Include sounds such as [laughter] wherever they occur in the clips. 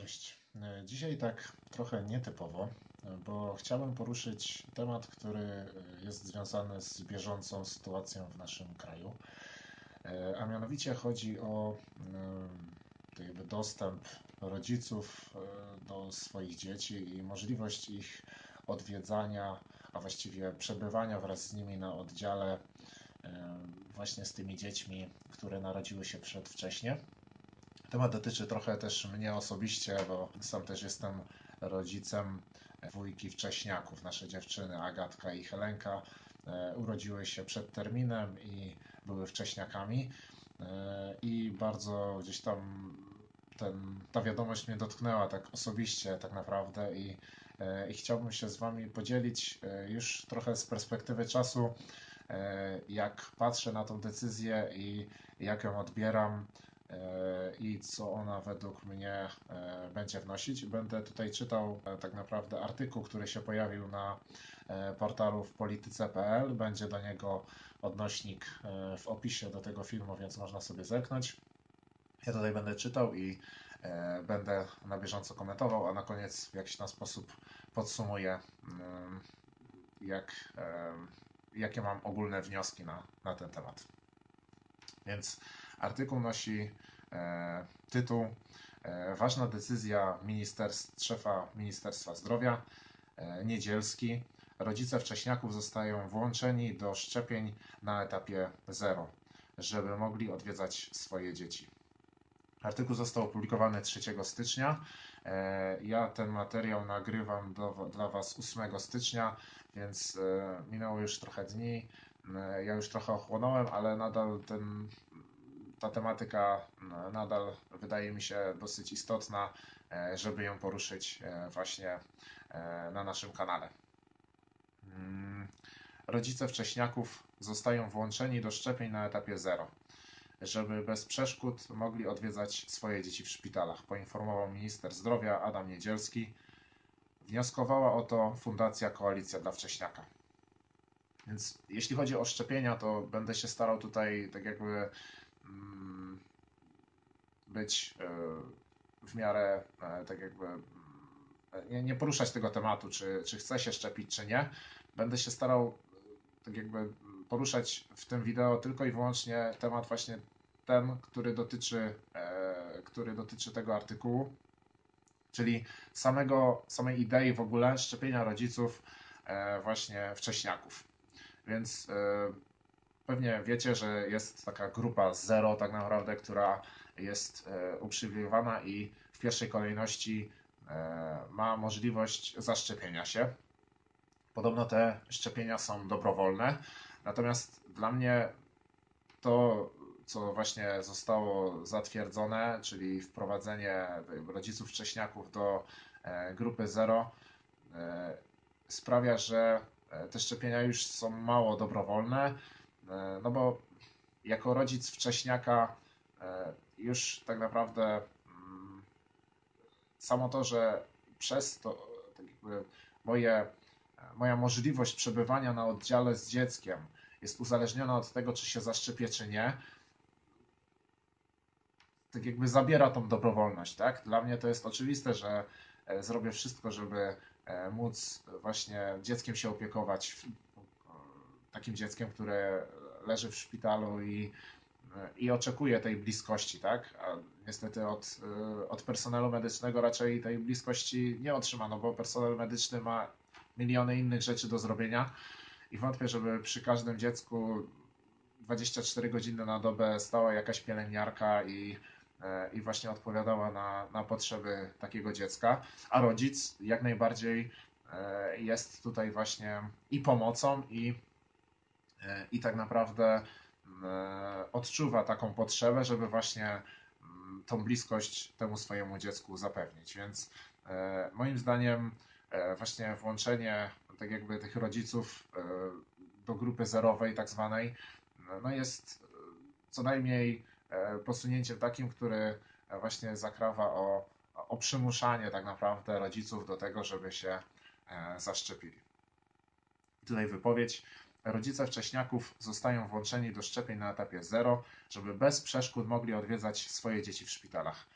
Cześć. E, Dzisiaj tak trochę nietypowo, e, bo chciałbym poruszyć temat, który e, jest związany z bieżącą sytuacją w naszym kraju. A mianowicie chodzi o jakby dostęp rodziców do swoich dzieci i możliwość ich odwiedzania, a właściwie przebywania wraz z nimi na oddziale właśnie z tymi dziećmi, które narodziły się przedwcześnie. Temat dotyczy trochę też mnie osobiście, bo sam też jestem rodzicem dwójki wcześniaków. Nasze dziewczyny Agatka i Helenka e, urodziły się przed terminem i były wcześniakami. E, I bardzo gdzieś tam ten, ta wiadomość mnie dotknęła tak osobiście tak naprawdę i, e, i chciałbym się z Wami podzielić już trochę z perspektywy czasu, jak patrzę na tą decyzję i jak ją odbieram i co ona według mnie e, będzie wnosić. Będę tutaj czytał e, tak naprawdę artykuł, który się pojawił na e, portalu w polityce.pl. Będzie do niego odnośnik e, w opisie do tego filmu, więc można sobie zerknąć. Ja tutaj będę czytał i e, będę na bieżąco komentował, a na koniec w jakiś tam sposób podsumuję, mm, jak, e, jakie mam ogólne wnioski na, na ten temat. Więc artykuł nosi e, tytuł e, Ważna decyzja ministerstw, szefa Ministerstwa Zdrowia e, Niedzielski. Rodzice wcześniaków zostają włączeni do szczepień na etapie 0, żeby mogli odwiedzać swoje dzieci. Artykuł został opublikowany 3 stycznia. E, Ja ten materiał nagrywam do, dla Was 8 stycznia, więc e, minęło już trochę dni. Ja już trochę ochłonąłem, ale nadal ten, ta tematyka nadal wydaje mi się dosyć istotna, e, żeby ją poruszyć e, właśnie e, na naszym kanale. Mm, Rodzice wcześniaków zostają włączeni do szczepień na etapie 0 żeby bez przeszkód mogli odwiedzać swoje dzieci w szpitalach, poinformował minister zdrowia Adam Niedzielski. Wnioskowała o to Fundacja Koalicja dla Wcześniaka. Więc jeśli chodzi o szczepienia, to będę się starał tutaj tak jakby być e, w miarę e, tak jakby mm, nie, nie poruszać tego tematu, czy, czy chce się szczepić, czy nie. Będę się starał e, tak jakby poruszać w tym wideo tylko i wyłącznie temat właśnie ten, który dotyczy, który dotyczy tego artykułu, czyli samego, samej idei w ogóle szczepienia rodziców właśnie wcześniaków. Więc pewnie wiecie, że jest taka grupa zero tak naprawdę, która jest e, uprzywilejowana i w pierwszej kolejności e, ma możliwość zaszczepienia się. Podobno te szczepienia są dobrowolne, natomiast dla mnie to, co właśnie zostało zatwierdzone, czyli wprowadzenie rodziców wcześniaków do e, grupy zero, sprawia, że te szczepienia już są mało dobrowolne, no bo jako rodzic wcześniaka e, już tak naprawdę mm, samo to, że przez to tak moje, moja możliwość przebywania na oddziale z dzieckiem jest uzależniona od tego, czy się zaszczepię, czy nie, tak jakby zabiera tą dobrowolność, tak? Dla mnie to jest oczywiste, że e, zrobię wszystko, żeby e, móc właśnie dzieckiem się opiekować, takim dzieckiem, które leży w szpitalu i, i oczekuje tej bliskości, tak? A niestety od, od personelu medycznego raczej tej bliskości nie otrzyma, no bo personel medyczny ma miliony innych rzeczy do zrobienia i wątpię, żeby przy każdym dziecku 24 godziny na dobę stała jakaś pielęgniarka i, e, i właśnie odpowiadała na, na potrzeby takiego dziecka, a rodzic jak najbardziej e, jest tutaj właśnie i pomocą, i, i tak naprawdę e, odczuwa taką potrzebę, żeby właśnie mm, tą bliskość temu swojemu dziecku zapewnić. Więc e, moim zdaniem e, właśnie włączenie tak jakby tych rodziców e, do grupy zerowej tak zwanej, no jest e, co najmniej e, posunięciem takim, który właśnie zakrawa o, o przymuszanie tak naprawdę rodziców do tego, żeby się e, zaszczepili. Tutaj wypowiedź. Rodzice wcześniaków zostają włączeni do szczepień na etapie 0, żeby bez przeszkód mogli odwiedzać swoje dzieci w szpitalach.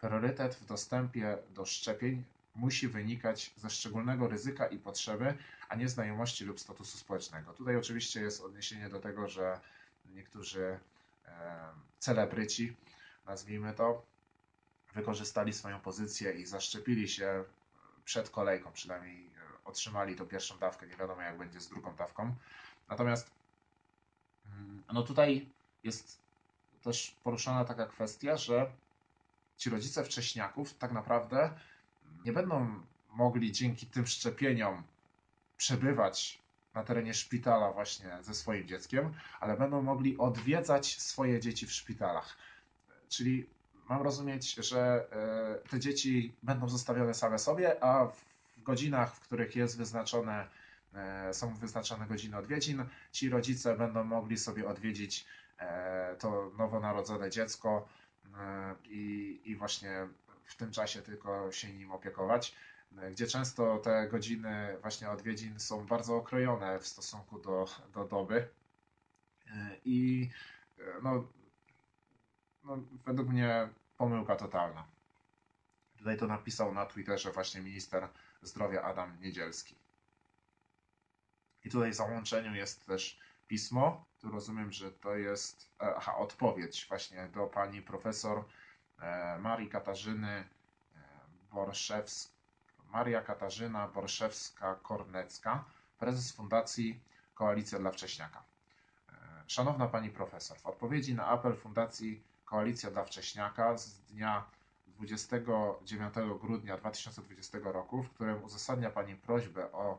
priorytet w dostępie do szczepień musi wynikać ze szczególnego ryzyka i potrzeby, a nie znajomości lub statusu społecznego. Tutaj oczywiście jest odniesienie do tego, że niektórzy e, celebryci, nazwijmy to, wykorzystali swoją pozycję i zaszczepili się przed kolejką, przynajmniej e, otrzymali tą pierwszą dawkę. Nie wiadomo, jak będzie z drugą dawką. Natomiast mm, no tutaj jest też poruszona taka kwestia, że ci rodzice wcześniaków tak naprawdę nie będą mogli dzięki tym szczepieniom przebywać na terenie szpitala właśnie ze swoim dzieckiem, ale będą mogli odwiedzać swoje dzieci w szpitalach. Czyli mam rozumieć, że e, te dzieci będą zostawione same sobie, a w godzinach, w których jest wyznaczone, są wyznaczone godziny odwiedzin, ci rodzice będą mogli sobie odwiedzić e, to nowonarodzone dziecko i, i właśnie w tym czasie tylko się nim opiekować, gdzie często te godziny właśnie odwiedzin są bardzo okrojone w stosunku do, do doby. I no, no, według mnie pomyłka totalna. Tutaj to napisał na Twitterze właśnie minister zdrowia Adam Niedzielski. I tutaj w załączeniu jest też pismo. Tu rozumiem, że to jest e, aha, odpowiedź właśnie do pani profesor e, Marii Katarzyny e, Borszewskiej. Maria Katarzyna Borszewska-Kornecka, prezes Fundacji Koalicja dla Wcześniaka. Szanowna Pani Profesor, w odpowiedzi na apel Fundacji Koalicja dla Wcześniaka z dnia 29 grudnia 2020 roku, w którym uzasadnia Pani prośbę o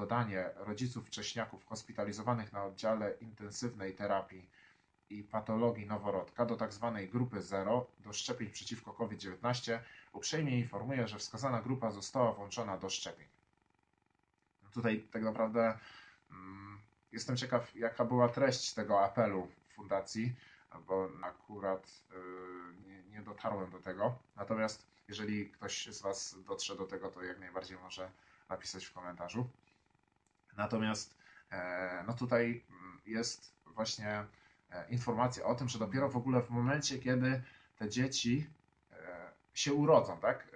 dodanie rodziców wcześniaków hospitalizowanych na oddziale intensywnej terapii i patologii noworodka do tzw. Tak grupy 0 do szczepień przeciwko COVID-19, uprzejmie informuję, że wskazana grupa została włączona do szczepień. Tutaj tak naprawdę mm, jestem ciekaw, jaka była treść tego apelu fundacji bo akurat y, nie, nie dotarłem do tego. Natomiast jeżeli ktoś z Was dotrze do tego, to jak najbardziej może napisać w komentarzu. Natomiast e, no tutaj jest właśnie e, informacja o tym, że dopiero w ogóle w momencie, kiedy te dzieci e, się urodzą, tak,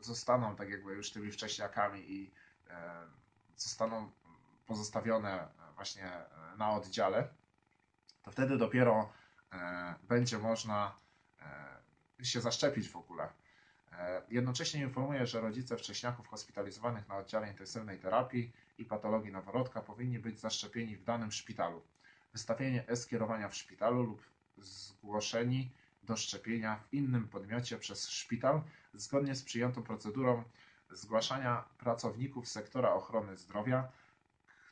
zostaną tak jakby już tymi wcześniakami i zostaną pozostawione właśnie na oddziale, to wtedy dopiero będzie można się zaszczepić w ogóle. E, jednocześnie informuję, że rodzice wcześniaków hospitalizowanych na oddziale intensywnej terapii i patologii noworodka powinni być zaszczepieni w danym szpitalu. Wystawienie e-skierowania w szpitalu lub zgłoszeni do szczepienia w innym podmiocie przez szpital zgodnie z przyjętą procedurą zgłaszania pracowników sektora ochrony zdrowia,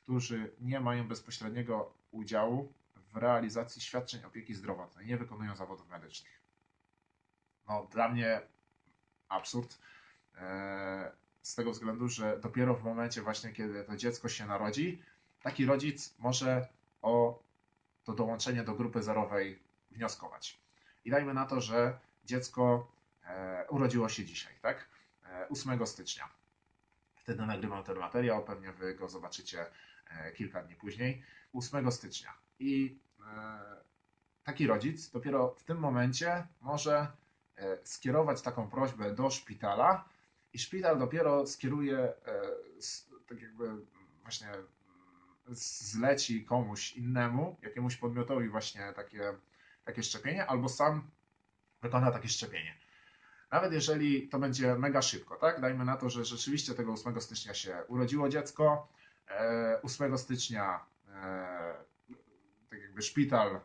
którzy nie mają bezpośredniego udziału w realizacji świadczeń opieki zdrowotnej, nie wykonują zawodów medycznych. No, dla mnie absurd. E, z tego względu, że dopiero w momencie właśnie, kiedy to dziecko się narodzi, taki rodzic może o to dołączenie do grupy zerowej wnioskować. I dajmy na to, że dziecko e, urodziło się dzisiaj, tak? 8 e, stycznia. Wtedy nagrywam ten materiał, pewnie wy go zobaczycie kilka dni później. 8 stycznia. I taki rodzic dopiero w tym momencie może skierować taką prośbę do szpitala i szpital dopiero skieruje, e, tak jakby właśnie zleci komuś innemu, jakiemuś podmiotowi właśnie takie, takie szczepienie, albo sam wykona takie szczepienie. Nawet jeżeli to będzie mega szybko, tak? Dajmy na to, że rzeczywiście tego 8 stycznia się urodziło dziecko, 8 stycznia tak jakby szpital e,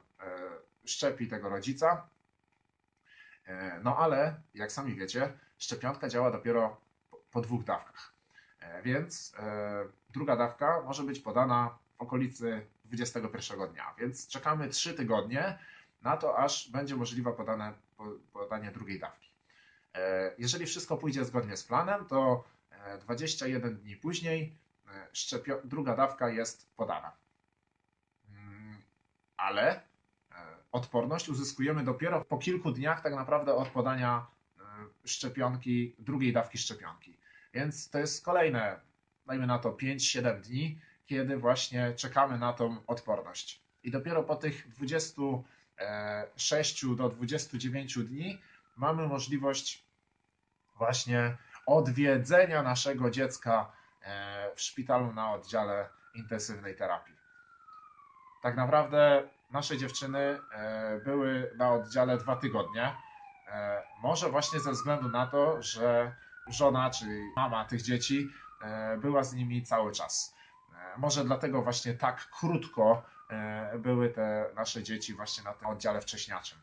szczepi tego rodzica. E, no ale, jak sami wiecie, szczepionka działa dopiero po dwóch dawkach. E, więc druga dawka może być podana w okolicy 21 dnia. Więc czekamy 3 tygodnie na to, aż będzie możliwe podane, podanie drugiej dawki. Jeżeli wszystko pójdzie zgodnie z planem, to 21 dni później druga dawka jest podana ale e, odporność uzyskujemy dopiero po kilku dniach tak naprawdę od podania e, szczepionki, drugiej dawki szczepionki. Więc to jest kolejne, dajmy na to 5-7 dni, kiedy właśnie czekamy na tą odporność. I dopiero po tych 26 do 29 dni mamy możliwość właśnie odwiedzenia naszego dziecka w szpitalu na oddziale intensywnej terapii. Tak naprawdę nasze dziewczyny były na oddziale dwa tygodnie. Może właśnie ze względu na to, że żona czy mama tych dzieci była z nimi cały czas. Może dlatego właśnie tak krótko e, były te nasze dzieci właśnie na tym oddziale wcześniaczym.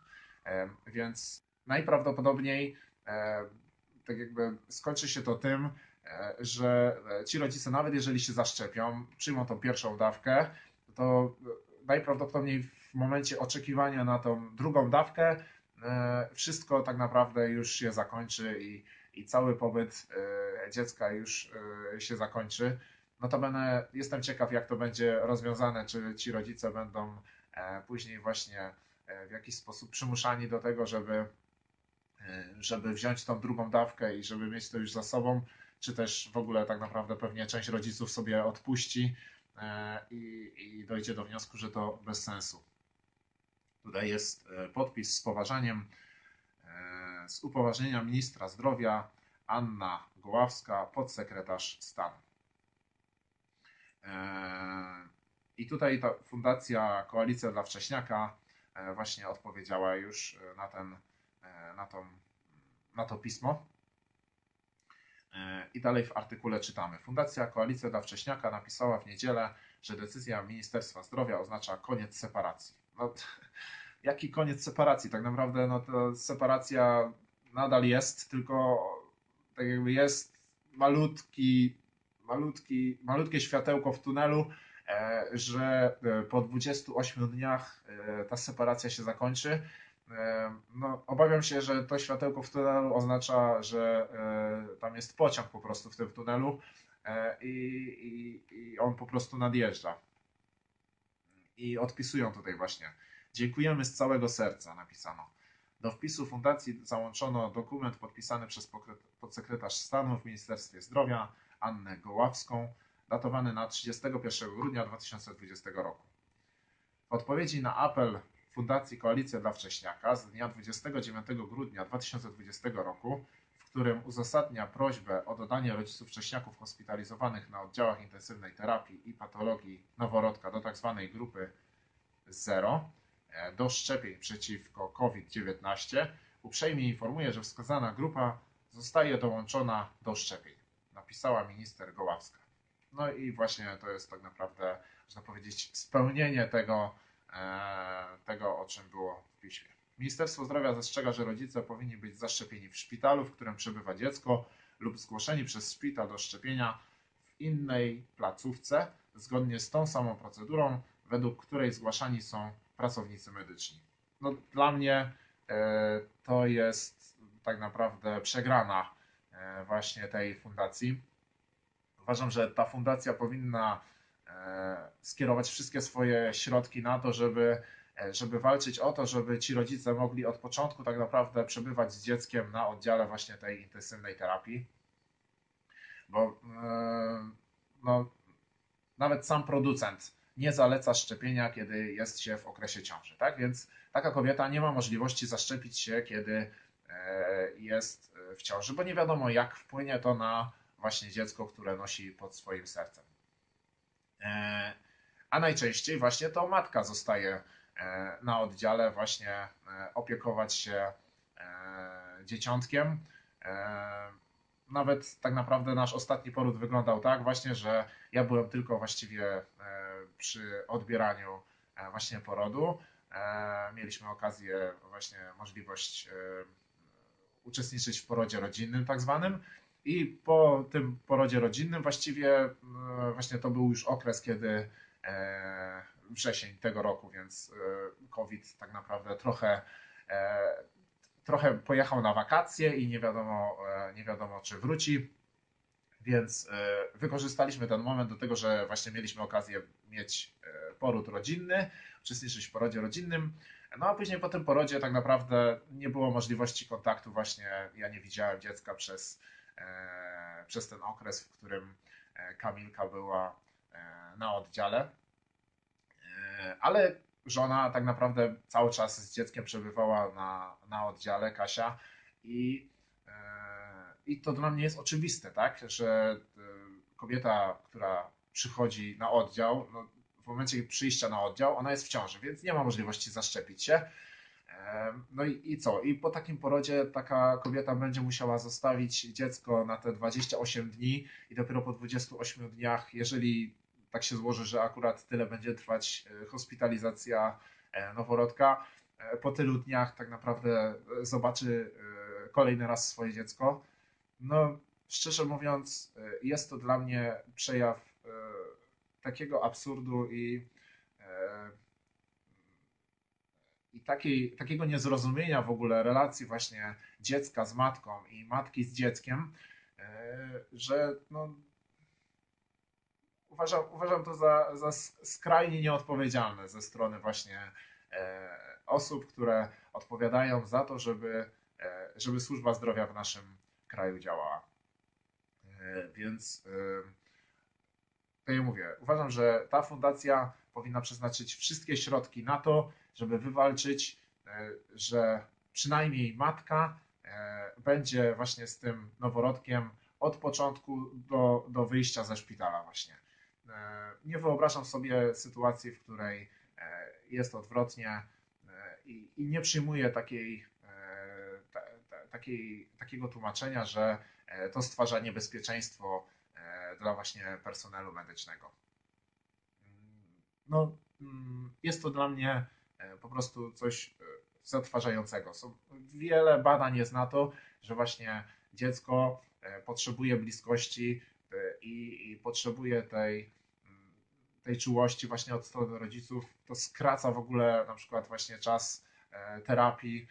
E, więc najprawdopodobniej e, tak jakby skończy się to tym, że ci rodzice, nawet jeżeli się zaszczepią, przyjmą tą pierwszą dawkę, to najprawdopodobniej w momencie oczekiwania na tą drugą dawkę wszystko tak naprawdę już się zakończy i, i cały pobyt dziecka już się zakończy. Notabene jestem ciekaw, jak to będzie rozwiązane, czy ci rodzice będą e, później właśnie e, w jakiś sposób przymuszani do tego, żeby, e, żeby wziąć tą drugą dawkę i żeby mieć to już za sobą, czy też w ogóle tak naprawdę pewnie część rodziców sobie odpuści i, i dojdzie do wniosku, że to bez sensu. Tutaj jest podpis z poważaniem, z upoważnienia ministra zdrowia Anna Goławska, podsekretarz stanu. I tutaj ta fundacja Koalicja dla Wcześniaka e, właśnie odpowiedziała już e, na, ten, e, na, tą, na to pismo. I dalej w artykule czytamy. Fundacja Koalicja dla Wcześniaka napisała w niedzielę, że decyzja Ministerstwa Zdrowia oznacza koniec separacji. No, [laughs] jaki koniec separacji? Tak naprawdę no, to separacja nadal jest, tylko tak jakby jest malutki malutki, malutkie światełko w tunelu, e, że e, po 28 dniach e, ta separacja się zakończy. No, obawiam się, że to światełko w tunelu oznacza, że tam jest pociąg po prostu w tym tunelu i, i, i on po prostu nadjeżdża. I odpisują tutaj właśnie. Dziękujemy z całego serca, napisano. Do wpisu fundacji załączono dokument podpisany przez podsekretarz stanu w Ministerstwie Zdrowia Annę Goławską, datowany na 31 grudnia 2020 roku. W odpowiedzi na apel Fundacji Koalicja dla Wcześniaka z dnia 29 grudnia 2020 roku, w którym uzasadnia prośbę o dodanie rodziców wcześniaków hospitalizowanych na oddziałach intensywnej terapii i patologii noworodka do tzw. Tak grupy 0 e, do szczepień przeciwko COVID-19, uprzejmie informuje, że wskazana grupa zostaje dołączona do szczepień napisała minister Goławska. No i właśnie to jest tak naprawdę, można powiedzieć, spełnienie tego, e, tego o czym było w piśmie. Ministerstwo Zdrowia zastrzega, że rodzice powinni być zaszczepieni w szpitalu, w którym przebywa dziecko, lub zgłoszeni przez szpital do szczepienia w innej placówce, zgodnie z tą samą procedurą, według której zgłaszani są pracownicy medyczni. No, dla mnie e, to jest tak naprawdę przegrana E, właśnie tej fundacji. Uważam, że ta fundacja powinna e, skierować wszystkie swoje środki na to, żeby, żeby walczyć o to, żeby ci rodzice mogli od początku tak naprawdę przebywać z dzieckiem na oddziale właśnie tej intensywnej terapii. Bo no, nawet sam producent nie zaleca szczepienia, kiedy jest się w okresie ciąży. Tak? Więc taka kobieta nie ma możliwości zaszczepić się, kiedy jest w ciąży, bo nie wiadomo, jak wpłynie to na właśnie dziecko, które nosi pod swoim sercem. E, a najczęściej właśnie to matka zostaje e, na oddziale właśnie e, opiekować się dzieciątkiem. Nawet tak naprawdę nasz ostatni poród wyglądał tak właśnie, że ja byłem tylko właściwie przy odbieraniu właśnie porodu. Mieliśmy okazję, właśnie możliwość uczestniczyć w porodzie rodzinnym tak zwanym. I po tym porodzie rodzinnym właściwie e, właśnie to był już okres, kiedy e, wrzesień tego roku, więc e, COVID tak naprawdę trochę, trochę pojechał na wakacje i nie wiadomo, nie wiadomo czy wróci. Więc wykorzystaliśmy ten moment do tego, że właśnie mieliśmy okazję mieć poród rodzinny, uczestniczyć w porodzie rodzinnym. No a później po tym porodzie tak naprawdę nie było możliwości kontaktu właśnie, ja nie widziałem dziecka przez, e, przez ten okres, w którym e, Kamilka była e, na oddziale. Ale żona tak naprawdę cały czas z dzieckiem przebywała na, na oddziale, Kasia, I, e, i to dla mnie jest oczywiste, tak, że kobieta, która przychodzi na oddział, no, w momencie przyjścia na oddział, ona jest w ciąży, więc nie ma możliwości zaszczepić się. No i, i co? I po takim porodzie taka kobieta będzie musiała zostawić dziecko na te 28 dni i dopiero po 28 dniach, jeżeli tak się złoży, że akurat tyle będzie trwać e, hospitalizacja e, noworodka, e, po tylu dniach tak naprawdę zobaczy kolejny raz swoje dziecko. No, szczerze mówiąc, jest to dla mnie przejaw takiego absurdu i i takiej, takiego niezrozumienia w ogóle relacji właśnie dziecka z matką i matki z dzieckiem, że no, uważam, uważam to za, za skrajnie nieodpowiedzialne ze strony właśnie e, osób, które odpowiadają za to, żeby, e, żeby służba zdrowia w naszym kraju działała. Więc to ja mówię, uważam, że ta fundacja powinna przeznaczyć wszystkie środki na to, żeby wywalczyć, e, że przynajmniej matka e, będzie właśnie z tym noworodkiem od początku do, do wyjścia ze szpitala właśnie. E, nie wyobrażam sobie sytuacji, w której jest odwrotnie i, i nie przyjmuję takiej, ta, ta, takiej, takiego tłumaczenia, że to stwarza niebezpieczeństwo dla właśnie personelu medycznego. No, mm, jest to dla mnie E, po prostu coś e, zatwarzającego. Są wiele badań jest na to, że właśnie dziecko e, potrzebuje bliskości i, i potrzebuje tej, mm, tej czułości właśnie od strony rodziców. To skraca w ogóle na przykład właśnie czas terapii,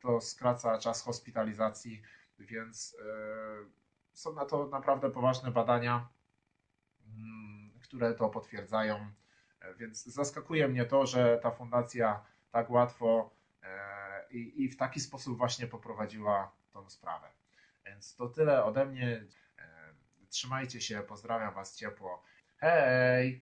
to skraca czas hospitalizacji, więc są na to naprawdę poważne badania, mm, które to potwierdzają. Więc zaskakuje mnie to, że ta fundacja tak łatwo e, i, i w taki sposób właśnie poprowadziła tą sprawę. Więc to tyle ode mnie. Trzymajcie się, pozdrawiam Was ciepło. Hej!